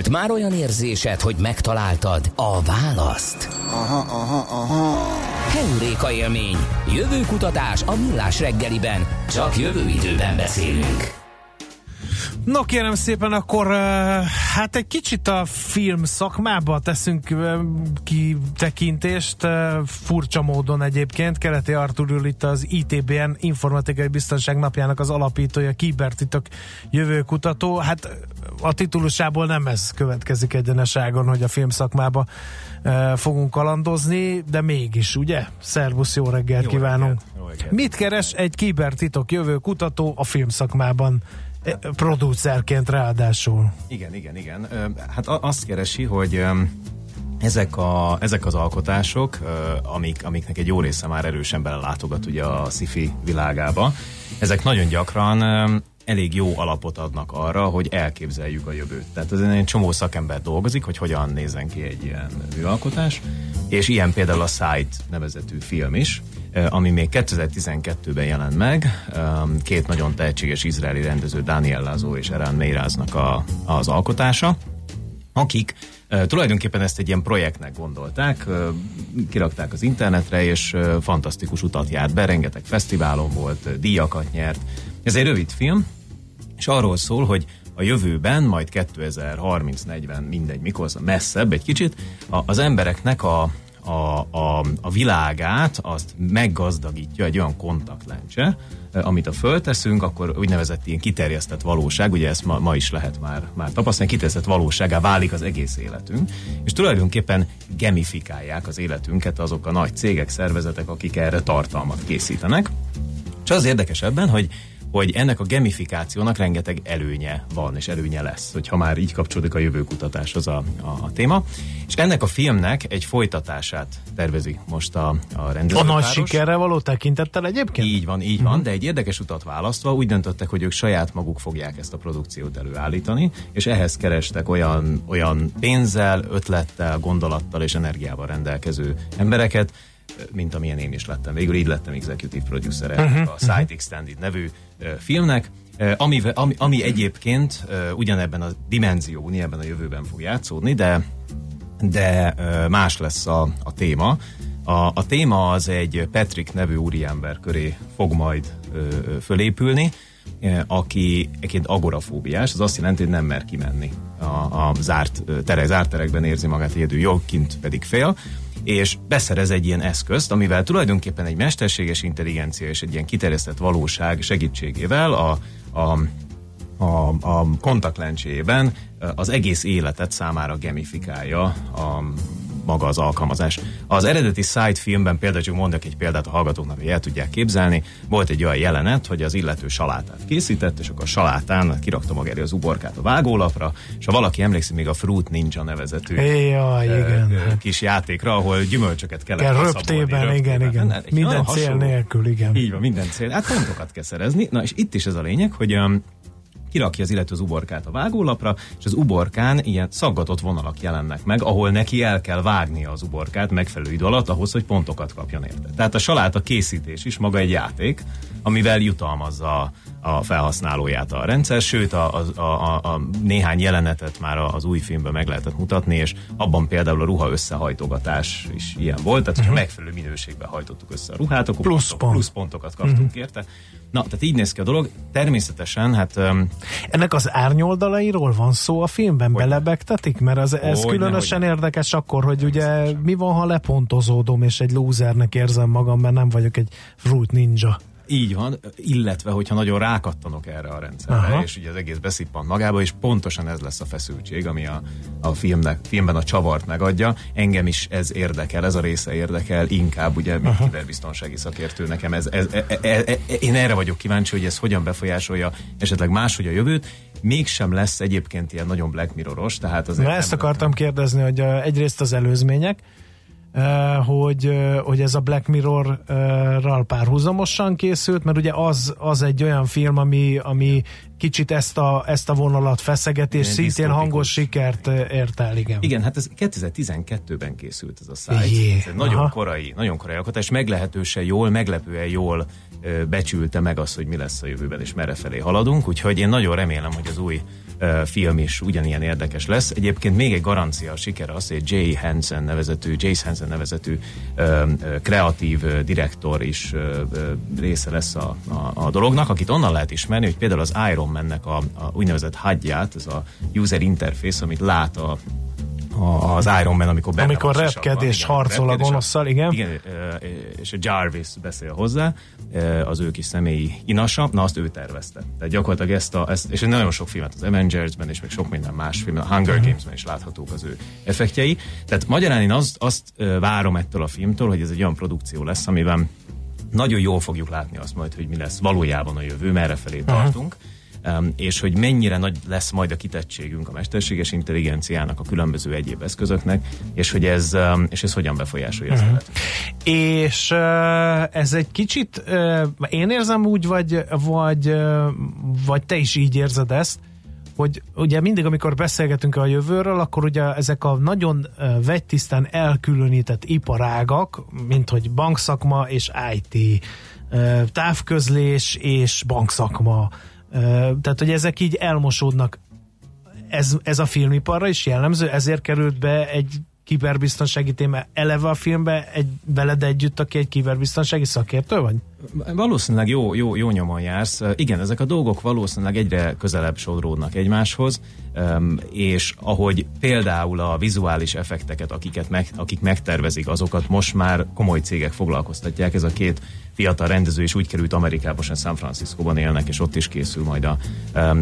Speaker 3: Volt már olyan érzésed, hogy megtaláltad a választ?
Speaker 11: Aha, aha, aha.
Speaker 3: Heuréka élmény. Jövőkutatás a millás reggeliben. Csak jövő időben beszélünk.
Speaker 1: No kérem szépen, akkor hát egy kicsit a film szakmába teszünk kitekintést, furcsa módon egyébként. Keleti Artur ül itt az ITBN Informatikai Biztonság Napjának az alapítója, kibertitok jövőkutató. Hát a titulusából nem ez következik egyeneságon, hogy a film szakmába fogunk kalandozni, de mégis, ugye? Szervusz, jó reggelt
Speaker 12: Jó
Speaker 1: kívánunk!
Speaker 12: reggelt, jó reggelt.
Speaker 1: Mit keres egy kibertitok jövőkutató a film szakmában? Producerként ráadásul.
Speaker 12: Igen, igen, igen. Hát azt keresi, hogy ezek, a, ezek az alkotások, amik, amiknek egy jó része már erősen belelátogat ugye a sci-fi világába, ezek nagyon gyakran elég jó alapot adnak arra, hogy elképzeljük a jövőt. Tehát ezen egy csomó szakember dolgozik, hogy hogyan nézen ki egy ilyen műalkotás, és ilyen például a Sight nevezetű film is, ami még 2012-ben jelent meg. Két nagyon tehetséges izraeli rendező, Daniel Lazo és Eran Meiráznak a, az alkotása akik uh, tulajdonképpen ezt egy ilyen projektnek gondolták, uh, kirakták az internetre, és fantasztikus utat járt be, rengeteg fesztiválon volt, díjakat nyert. Ez egy rövid film, és arról szól, hogy a jövőben, majd 2030-40, mindegy, mikor, messzebb egy kicsit, az embereknek a, a, a, a világát azt meggazdagítja egy olyan kontaktlencse, eh, amit a fölteszünk, akkor úgynevezett ilyen kiterjesztett valóság, ugye ezt ma, ma is lehet már, már tapasztalni, kiterjesztett valóságá válik az egész életünk, és tulajdonképpen gamifikálják az életünket azok a nagy cégek, szervezetek, akik erre tartalmat készítenek. És az érdekes ebben, hogy hogy ennek a gamifikációnak rengeteg előnye van, és előnye lesz, hogyha már így kapcsolódik a jövőkutatáshoz a, a, a téma. És ennek a filmnek egy folytatását tervezi most a, a
Speaker 1: A
Speaker 12: rendezőpáros.
Speaker 1: nagy sikerre való tekintettel egyébként?
Speaker 12: Így van, így van, de egy érdekes utat választva úgy döntöttek, hogy ők saját maguk fogják ezt a produkciót előállítani, és ehhez kerestek olyan, olyan pénzzel, ötlettel, gondolattal és energiával rendelkező embereket, mint amilyen én is lettem. Végül így lettem executive producer
Speaker 1: Mhm,
Speaker 12: uh-huh, a Site Extended nevű filmnek, ami, ami, ami egyébként ugyanebben a dimenzió, ebben a jövőben fog játszódni, de de más lesz a, a téma. A, a téma az egy Patrick nevű úriember köré fog majd ö, fölépülni, aki egyébként agorafóbiás, az azt jelenti, hogy nem mer kimenni a, a zárt, tere, zárt terekben érzi magát egyedül, jogként pedig fél, és beszerez egy ilyen eszközt, amivel tulajdonképpen egy mesterséges intelligencia és egy ilyen kiterjesztett valóság segítségével a, a a, a kontaktlencséjében az egész életet számára gamifikálja a maga az alkalmazás. Az eredeti Side filmben például csak mondok egy példát a hallgatóknak, hogy el tudják képzelni. Volt egy olyan jelenet, hogy az illető salátát készített, és akkor a salátán kirakta maga elé az uborkát a vágólapra, és ha valaki emlékszik még a Fruit Ninja nevezetű
Speaker 1: Jaj, igen.
Speaker 12: kis játékra, ahol gyümölcsöket kellett
Speaker 1: Kell
Speaker 12: leszabolni,
Speaker 1: röptében, igen, igen.
Speaker 12: Hát,
Speaker 1: Minden cél
Speaker 12: hasonló-
Speaker 1: nélkül, igen.
Speaker 12: Így van, minden cél. Hát pontokat kell szerezni. Na és itt is ez a lényeg, hogy um, kirakja az illető az uborkát a vágólapra, és az uborkán ilyen szaggatott vonalak jelennek meg, ahol neki el kell vágnia az uborkát megfelelő idő alatt ahhoz, hogy pontokat kapjon érte. Tehát a saláta készítés is maga egy játék, amivel jutalmazza a, felhasználóját a rendszer, sőt a, a, a, a néhány jelenetet már az új filmben meg lehetett mutatni, és abban például a ruha összehajtogatás is ilyen volt, tehát hogyha
Speaker 1: Mhm.
Speaker 12: megfelelő minőségben hajtottuk össze a ruhát, akkor
Speaker 1: Plusz pont.
Speaker 12: plusz pontokat kaptunk
Speaker 1: Mhm.
Speaker 12: érte. Na, tehát így néz ki a dolog. Természetesen, hát
Speaker 1: Ennek az árnyoldalairól van szó a filmben? Belebegtetik? Mert az, ez
Speaker 12: Hogyne,
Speaker 1: különösen érdekes akkor, hogy ugye mi van, ha lepontozódom, és egy lúzernek érzem magam, mert nem vagyok egy fruit ninja.
Speaker 12: Így van, illetve hogyha nagyon rákattanok erre a rendszerre,
Speaker 1: Aha.
Speaker 12: és ugye az egész beszippant magába, és pontosan ez lesz a feszültség, ami a, a filmnek, filmben a csavart megadja. Engem is ez érdekel, ez a része érdekel, inkább ugye, mint kiberbiztonsági szakértő nekem. Ez, ez, e, e, e, e, én erre vagyok kíváncsi, hogy ez hogyan befolyásolja esetleg máshogy a jövőt. Mégsem lesz egyébként ilyen nagyon Black Mirroros, tehát azért
Speaker 1: Na ezt akartam kérdezni, hogy egyrészt az előzmények, hogy, uh, hogy ez a Black Mirror-ral párhuzamosan készült, mert ugye az, az egy olyan film, ami, ami kicsit ezt a, ezt a vonalat feszeget, és szintén hangos sikert uh, ért el, igen.
Speaker 12: Igen, hát ez 2012-ben készült ez a szájt.
Speaker 1: Jé,
Speaker 12: Ez egy nagyon
Speaker 1: aha.
Speaker 12: korai, nagyon korai alkotás, meglehetősen jól, meglepően jól becsülte meg azt, hogy mi lesz a jövőben, és merre felé haladunk, úgyhogy én nagyon remélem, hogy az új film is ugyanilyen érdekes lesz. Egyébként még egy garancia a sikere az, hogy Jay Hansen nevezetű, Jace Hansen nevezetű kreatív direktor is része lesz a, a, a dolognak, akit onnan lehet ismerni, hogy például az Iron Man-nek a, a úgynevezett hagyját, ez a user interface, amit lát a a- az Iron Man, amikor benne
Speaker 1: Amikor
Speaker 12: van a
Speaker 1: repked
Speaker 12: sisakban.
Speaker 1: és
Speaker 12: Igen,
Speaker 1: harcol a gonoszszal, igen.
Speaker 12: Igen, és a Jarvis beszél hozzá, az ő kis személyi inasa, na azt ő tervezte. Tehát gyakorlatilag ezt, a, ezt és nagyon sok filmet, az Avengersben és meg sok minden más film, a Hunger
Speaker 1: Mhm.
Speaker 12: Gamesben is láthatók az ő effektjei. Tehát magyarán én azt, azt várom ettől a filmtől, hogy ez egy olyan produkció lesz, amiben nagyon jól fogjuk látni azt majd, hogy mi lesz valójában a jövő, merre felé tartunk. Um, és hogy mennyire nagy lesz majd a kitettségünk a mesterséges intelligenciának, a különböző egyéb eszközöknek, és hogy ez, és ez hogyan befolyásolja az életünket.
Speaker 1: És ez egy kicsit, én érzem úgy, vagy, vagy, vagy te is így érzed ezt, hogy ugye mindig, amikor beszélgetünk a jövőről, akkor ugye ezek a nagyon vegytisztán elkülönített iparágak, mint hogy bankszakma és IT, távközlés és bankszakma, tehát hogy ezek így elmosódnak. Ez, ez a filmiparra is jellemző, ezért került be egy kiberbiztonsági téma eleve a filmbe egy, veled együtt, aki egy kiberbiztonsági szakértő vagy?
Speaker 12: Valószínűleg jó, jó, jó nyomon jársz. Igen, ezek a dolgok valószínűleg egyre közelebb sodródnak egymáshoz, és ahogy például a vizuális effekteket, akiket meg, akik megtervezik, azokat most már komoly cégek foglalkoztatják. Ez a két fiatal rendező is úgy került Amerikába, most San Franciscóban élnek, és ott is készül majd a,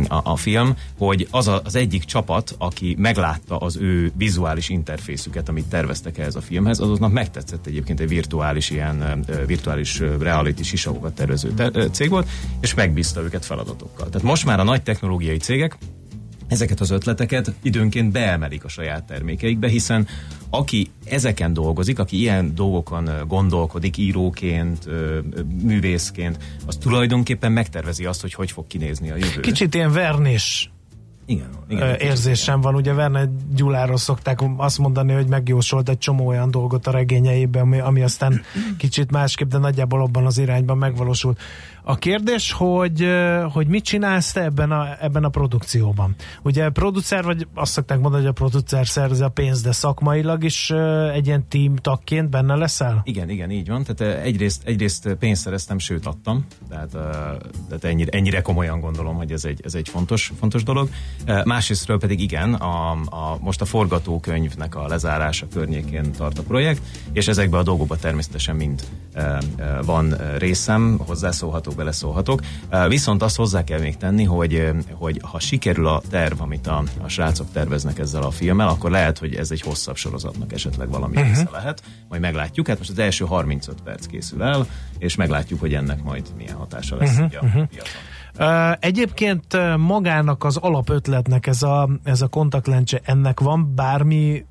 Speaker 12: a, a film, hogy az a, az egyik csapat, aki meglátta az ő vizuális interfészüket, amit terveztek ehhez a filmhez, azoknak megtetszett egyébként egy virtuális ilyen virtuális reality sisakokat tervező cég volt, és megbízta őket feladatokkal. Tehát most már a nagy technológiai cégek ezeket az ötleteket időnként beemelik a saját termékeikbe, hiszen aki ezeken dolgozik, aki ilyen dolgokon gondolkodik íróként, művészként, az tulajdonképpen megtervezi azt, hogy hogy fog kinézni a jövő.
Speaker 1: Kicsit ilyen vernés
Speaker 12: igen,
Speaker 1: ö, érzésem van. Ugye Verne Gyuláról szokták azt mondani, hogy megjósolt egy csomó olyan dolgot a regényeiben, ami, ami aztán kicsit másképp, de nagyjából abban az irányban megvalósult. A kérdés, hogy, hogy mit csinálsz te ebben a, ebben a produkcióban? Ugye producer, vagy azt szokták mondani, hogy a producer szerzi a pénzt, de szakmailag is egy ilyen team tagként benne leszel?
Speaker 12: Igen, igen, így van. Tehát eh, egyrészt, egyrészt pénzt szereztem, sőt adtam. Tehát, eh, tehát ennyire, ennyire komolyan gondolom, hogy ez egy, ez egy fontos, fontos dolog. Másrésztről pedig igen, a, a, most a forgatókönyvnek a lezárása környékén tart a projekt, és ezekben a dolgokban természetesen mind van részem, hozzászólhatok, beleszólhatok. Viszont azt hozzá kell még tenni, hogy, hogy ha sikerül a terv, amit a, a srácok terveznek ezzel a filmmel, akkor lehet, hogy ez egy hosszabb sorozatnak esetleg valami
Speaker 1: Mhm.
Speaker 12: része lehet. Majd meglátjuk. Hát most az első 35 perc készül el, és meglátjuk, hogy ennek majd milyen hatása lesz ugye a
Speaker 1: mhm.
Speaker 12: piacon.
Speaker 1: Egyébként magának az alapötletnek ez a, ez a kontaktlencse, ennek van bármi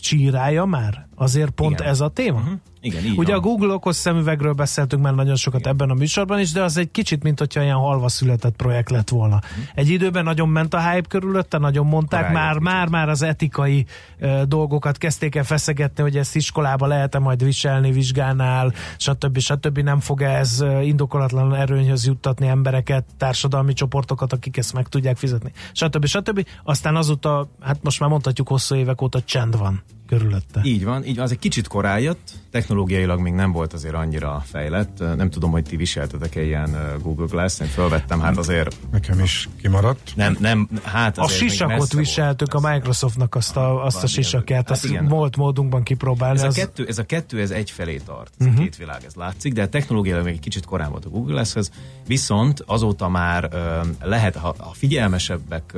Speaker 1: csírája már? Azért pont
Speaker 12: Igen.
Speaker 1: ez a téma?
Speaker 12: Uh-huh. Igen, így
Speaker 1: Ugye
Speaker 12: van.
Speaker 1: a Google okos szemüvegről beszéltünk már nagyon sokat Igen. ebben a műsorban is, de az egy kicsit, mint hogyha ilyen halva született projekt lett volna. Egy időben nagyon ment a hype körülötte, nagyon mondták,
Speaker 12: Korábban
Speaker 1: már,
Speaker 12: kicsit.
Speaker 1: már, már az etikai uh, dolgokat kezdték el feszegetni, hogy ezt iskolába lehet-e majd viselni vizsgánál, stb. stb. Nem fog ez indokolatlan erőnyhöz juttatni embereket, társadalmi csoportokat, akik ezt meg tudják fizetni, stb. stb. Aztán azóta, hát most már mondhatjuk hosszú évek óta csend van körülötte.
Speaker 12: Így van, így van, az egy kicsit korán jött, technológiailag még nem volt azért annyira fejlett. Nem tudom, hogy ti viseltetek-e ilyen Google Glass, én felvettem, hát azért
Speaker 2: Nekem is kimaradt.
Speaker 12: nem, nem, hát
Speaker 1: A sisakot viseltük a Microsoftnak azt a, azt a sisakját,
Speaker 12: hát
Speaker 1: azt
Speaker 12: igen.
Speaker 1: volt módunkban kipróbálni.
Speaker 12: Ez a,
Speaker 1: az-
Speaker 12: kettő, ez a kettő, ez egyfelé tart, ez uh-huh. a két világ, ez látszik, de technológiailag még egy kicsit korán volt a Google Glasshez, viszont azóta már lehet, ha, ha figyelmesebbek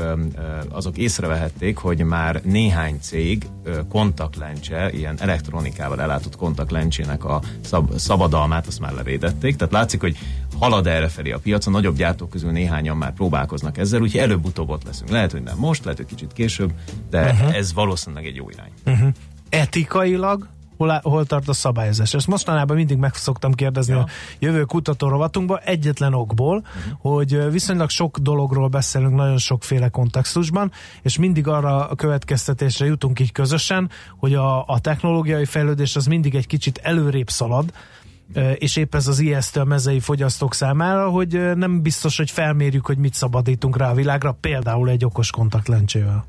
Speaker 12: azok észrevehették, hogy már néhány cég ö, kontaktlencse, ilyen elektronikával ellátott kontaktlencsének a szab, szabadalmát azt már levédették, tehát látszik, hogy halad erre felé a piac, a nagyobb gyártók közül néhányan már próbálkoznak ezzel, úgyhogy előbb-utóbb ott leszünk. Lehet, hogy nem most, lehet, hogy kicsit később, de uh-huh. ez valószínűleg egy jó irány.
Speaker 1: Uh-huh. Etikailag hol, hol tart a szabályozás? Ezt mostanában mindig meg szoktam kérdezni ja. a jövő kutató rovatunkba, egyetlen okból, uh-huh. hogy viszonylag sok dologról beszélünk nagyon sokféle kontextusban, és mindig arra a következtetésre jutunk így közösen, hogy a, a technológiai fejlődés az mindig egy kicsit előrébb szalad, és épp ez az ijesztő a mezei fogyasztók számára, hogy nem biztos, hogy felmérjük, hogy mit szabadítunk rá a világra, például egy okos kontaktlencsével.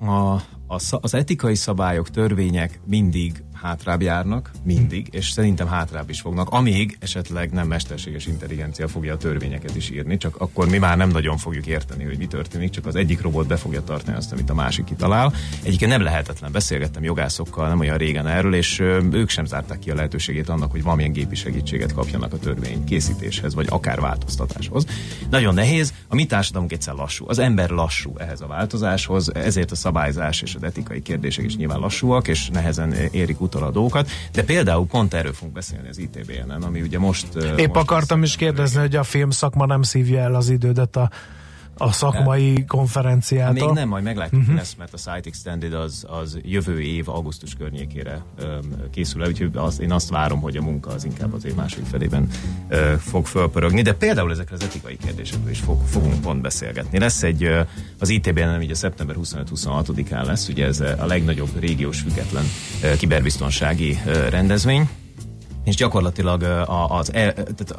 Speaker 12: a, a, az etikai szabályok, törvények mindig hátrább járnak, mindig, és szerintem hátrább is fognak, amíg esetleg nem mesterséges intelligencia fogja a törvényeket is írni, csak akkor mi már nem nagyon fogjuk érteni, hogy mi történik, csak az egyik robot be fogja tartani azt, amit a másik kitalál. Egyébként nem lehetetlen, beszélgettem jogászokkal nem olyan régen erről, és ők sem zárták ki a lehetőségét annak, hogy valamilyen gépi segítséget kapjanak a törvény készítéshez, vagy akár változtatáshoz. Nagyon nehéz, a mi társadalmunk egyszer lassú. Az ember lassú ehhez a változáshoz, ezért a szabályzás és az etikai kérdések is nyilván lassúak, és nehezen érik utol dolgokat, de például pont erről fogunk beszélni az ITBN-en, ami ugye most...
Speaker 1: Épp
Speaker 12: most
Speaker 1: akartam is kérdezni, hogy a film szakma nem szívja el az idődet a, a szakmai konferenciától.
Speaker 12: Még nem, majd meglátjuk uh-huh. lesz, mert a Site Extended az, az jövő év augusztus környékére öm, készül el, úgyhogy az, én azt várom, hogy a munka az inkább az év második felében ö, fog fölpörögni, de például ezekre az etikai kérdésekről is fog, fogunk pont beszélgetni. Lesz egy, ö, az ITB-en nem ugye szeptember 25-26-án lesz, ugye ez a legnagyobb régiós független ö, kiberbiztonsági ö, rendezvény, és gyakorlatilag ö, a- az el, tehát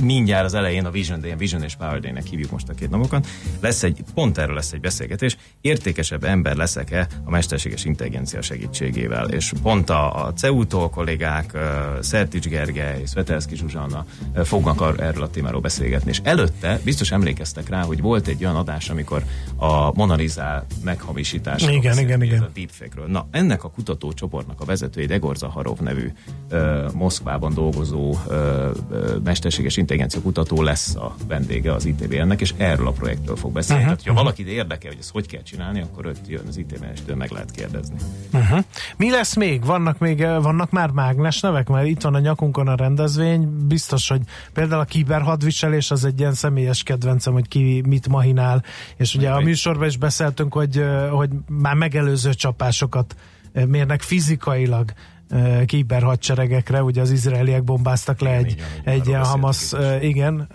Speaker 12: mindjárt az elején a Vision Day, Vision és Power Day-nek hívjuk most a két napokat, lesz egy, pont erről lesz egy beszélgetés, értékesebb ember leszek-e a mesterséges intelligencia segítségével, és pont a, a CEU-tól kollégák, Szertics Gergely, Svetelszki Zsuzsanna fognak erről a témáról beszélgetni, és előtte biztos emlékeztek rá, hogy volt egy olyan adás, amikor a Mona Lisa meghamisításáról
Speaker 1: Igen, igen, igen.
Speaker 12: a deepfake-ről. Na, ennek a kutatócsoportnak a vezetője, Egor Zaharov nevű ö, Moszkvában dolgozó ö, ö, mesterséges intelligencia kutató lesz a vendége az ITBN-nek, és erről a projektről fog beszélni. Uh-huh. Tehát, ha valakit érdekel, hogy ezt hogy kell csinálni, akkor őt jön az ITBN, és tőle meg lehet kérdezni.
Speaker 1: Uh-huh. Mi lesz még? Vannak még, eh, vannak már mágnes nevek? Mert itt van a nyakunkon a rendezvény. Biztos, hogy például a kiberhadviselés az egy ilyen személyes kedvencem, hogy ki mit mahinál. És ugye a műsorban is beszéltünk, hogy, eh, hogy már megelőző csapásokat eh, mérnek fizikailag eh, kiberhadseregekre, ugye az izraeliek bombáztak le egy, egy ilyen Hamas, igen,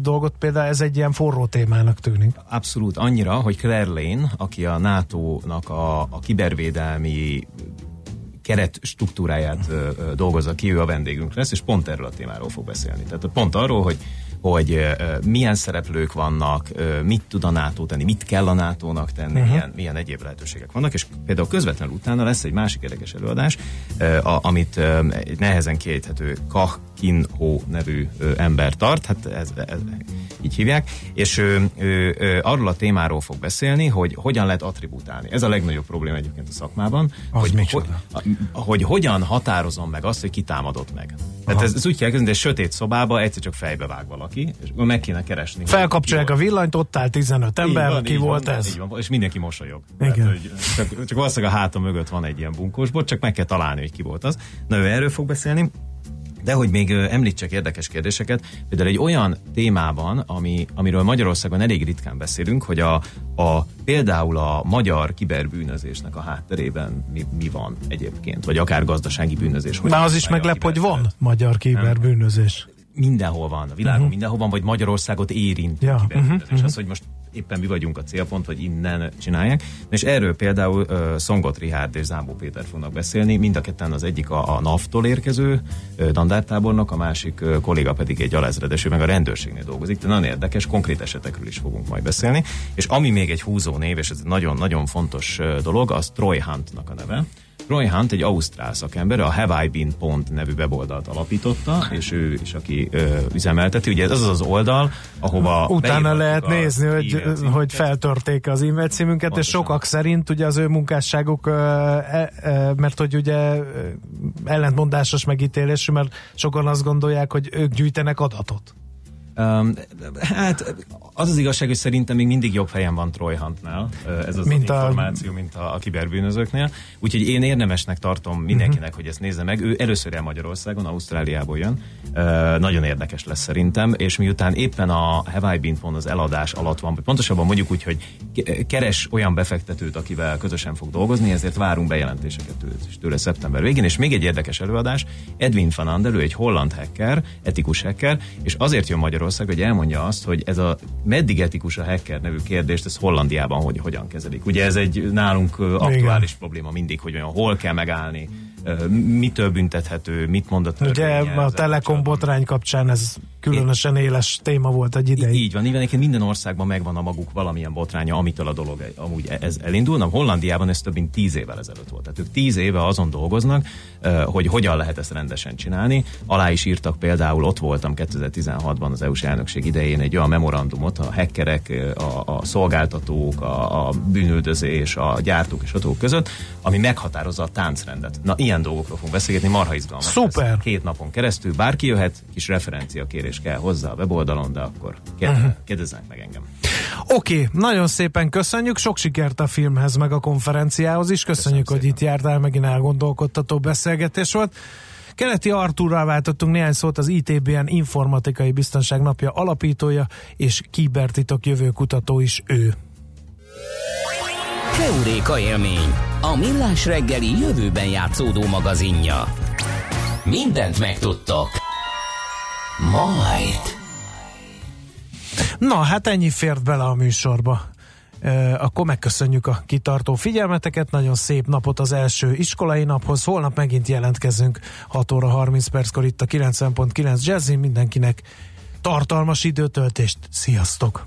Speaker 1: dolgot például, ez egy ilyen forró témának tűnik.
Speaker 12: Abszolút annyira, hogy Claire Lane, aki a NATO-nak a, a kibervédelmi keret struktúráját dolgozza ki, ő a vendégünk lesz, és pont erről a témáról fog beszélni. Tehát pont arról, hogy hogy milyen szereplők vannak, mit tud a NATO tenni, mit kell a NATO-nak tenni, uh-huh. milyen, milyen egyéb lehetőségek vannak, és például közvetlenül utána lesz egy másik érdekes előadás, amit egy nehezen kiejthető Ho nevű ember tart, hát ez, ez, így hívják, és ő, ő, ő arról a témáról fog beszélni, hogy hogyan lehet attribútálni. Ez a legnagyobb probléma egyébként a szakmában,
Speaker 1: Az
Speaker 12: hogy,
Speaker 1: micsoda?
Speaker 12: hogy, hogy hogyan határozom meg azt, hogy ki támadott meg. Tehát ez, ez úgy kell kezdeni, hogy sötét szobába egyszer csak fejbe vág valaki, és meg kéne keresni.
Speaker 1: Felkapcsolják a villanyt, ott áll 15 ember,
Speaker 12: Így van,
Speaker 1: ki
Speaker 12: így
Speaker 1: volt
Speaker 12: van,
Speaker 1: ez?
Speaker 12: Így van, és mindenki mosolyog.
Speaker 1: Igen.
Speaker 12: Tehát, hogy csak, csak valószínűleg a háta mögött van egy ilyen bunkósbot, csak meg kell találni, hogy ki volt az. Na ő erről fog beszélni. De hogy még említsek érdekes kérdéseket, például egy olyan témában, ami, amiről Magyarországon elég ritkán beszélünk, hogy a, a például a magyar kiberbűnözésnek a hátterében mi, mi van egyébként, vagy akár gazdasági bűnözés.
Speaker 1: Már az is
Speaker 12: a
Speaker 1: meglep, hogy van magyar kiberbűnözés.
Speaker 12: mindenhol van, a világon uh-huh. mindenhol van, vagy Magyarországot érint
Speaker 1: Ja,
Speaker 12: kiberbűnözés.
Speaker 1: mhm, mhm.
Speaker 12: Az, hogy most éppen mi vagyunk a célpont, vagy innen csinálják. És erről például uh, Szongot Rihárd és Zámbó Péter fognak beszélni. Mind a ketten az egyik a, a NAV-tól érkező uh, dandártábornok, a másik uh, kolléga pedig egy alezredes, ő meg a rendőrségnél dolgozik. De nagyon érdekes, konkrét esetekről is fogunk majd beszélni. És ami még egy húzó név, és ez egy nagyon-nagyon fontos dolog, az Troy Huntnak a neve. Roy Hunt egy ausztrál szakember, a Have I Been Pont nevű weboldalt alapította, és ő is, aki ö, üzemelteti. Ugye ez az az oldal, ahova
Speaker 1: Utána lehet nézni, hogy, hogy feltörték az e-mail címünket, és
Speaker 12: Pontosan.
Speaker 1: sokak szerint ugye az ő munkásságuk, ö, e, e, mert hogy ugye ö, ellentmondásos megítélésű, mert sokan azt gondolják, hogy ők gyűjtenek adatot.
Speaker 12: Um, hát az az igazság, hogy szerintem még mindig jobb helyen van Troy Huntnál, ez az,
Speaker 1: Mint
Speaker 12: az
Speaker 1: a-
Speaker 12: információ, mint a, a kiberbűnözőknél. Úgyhogy én érdemesnek tartom mindenkinek,
Speaker 1: Mhm.
Speaker 12: hogy ezt nézze meg. Ő először el Magyarországon, Ausztráliából jön. Ö, nagyon érdekes lesz szerintem, és miután éppen a Have I Been Pont az eladás alatt van, vagy pontosabban mondjuk úgy, hogy ke- keres olyan befektetőt, akivel közösen fog dolgozni, ezért várunk bejelentéseket tőle, tőle szeptember végén. És még egy érdekes előadás, Edwin van Andel, egy holland hacker, etikus hacker, és azért jön Magyarország, hogy elmondja azt, hogy ez a meddig etikus a hacker nevű kérdést, ez Hollandiában hogy, hogyan kezelik. Ugye ez egy nálunk aktuális probléma mindig, hogy olyan hol kell megállni, mitől büntethető, mit mond a
Speaker 1: Ugye a Telekom botrány kapcsán ez különösen éles téma volt egy ideig.
Speaker 12: Így van, így van, minden országban megvan a maguk valamilyen botránya, amitől a dolog amúgy ez elindul. Na, Hollandiában ez több mint tíz évvel ezelőtt volt. Tehát ők tíz éve azon dolgoznak, hogy hogyan lehet ezt rendesen csinálni. Alá is írtak például, ott voltam 2016-ban az EU-s elnökség idején egy olyan memorandumot a hackerek, a, a szolgáltatók, a, a bűnüldözés, a gyártók és autók között, ami meghatározza a táncrendet. Na, ilyen dolgokról fogunk beszélgetni, marha izgalmas.
Speaker 1: Szuper.
Speaker 12: lesz. Két napon keresztül bárki jöhet, kis referenciakérés kell hozzá a weboldalon, de akkor
Speaker 1: Mhm.
Speaker 12: kérdezzenek meg engem.
Speaker 1: Oké, okay, nagyon szépen köszönjük, sok sikert a filmhez, meg a konferenciához is. Köszönjük, hogy itt jártál, megint elgondolkodtató beszélgetés volt. Keleti Artúrral váltottunk néhány szót az ITBN Informatikai Biztonság Napja alapítója és kibertitok jövőkutató is ő.
Speaker 3: Heuréka élmény, a millás reggeli jövőben játszódó magazinja. Mindent megtudtok. Majd.
Speaker 1: Na, hát ennyi fért bele a műsorba. Akkor megköszönjük a kitartó figyelmeteket, nagyon szép napot az első iskolai naphoz. Holnap megint jelentkezünk 6 óra 30 perckor itt a 90.9 Jazzin. Mindenkinek tartalmas időtöltést. Sziasztok!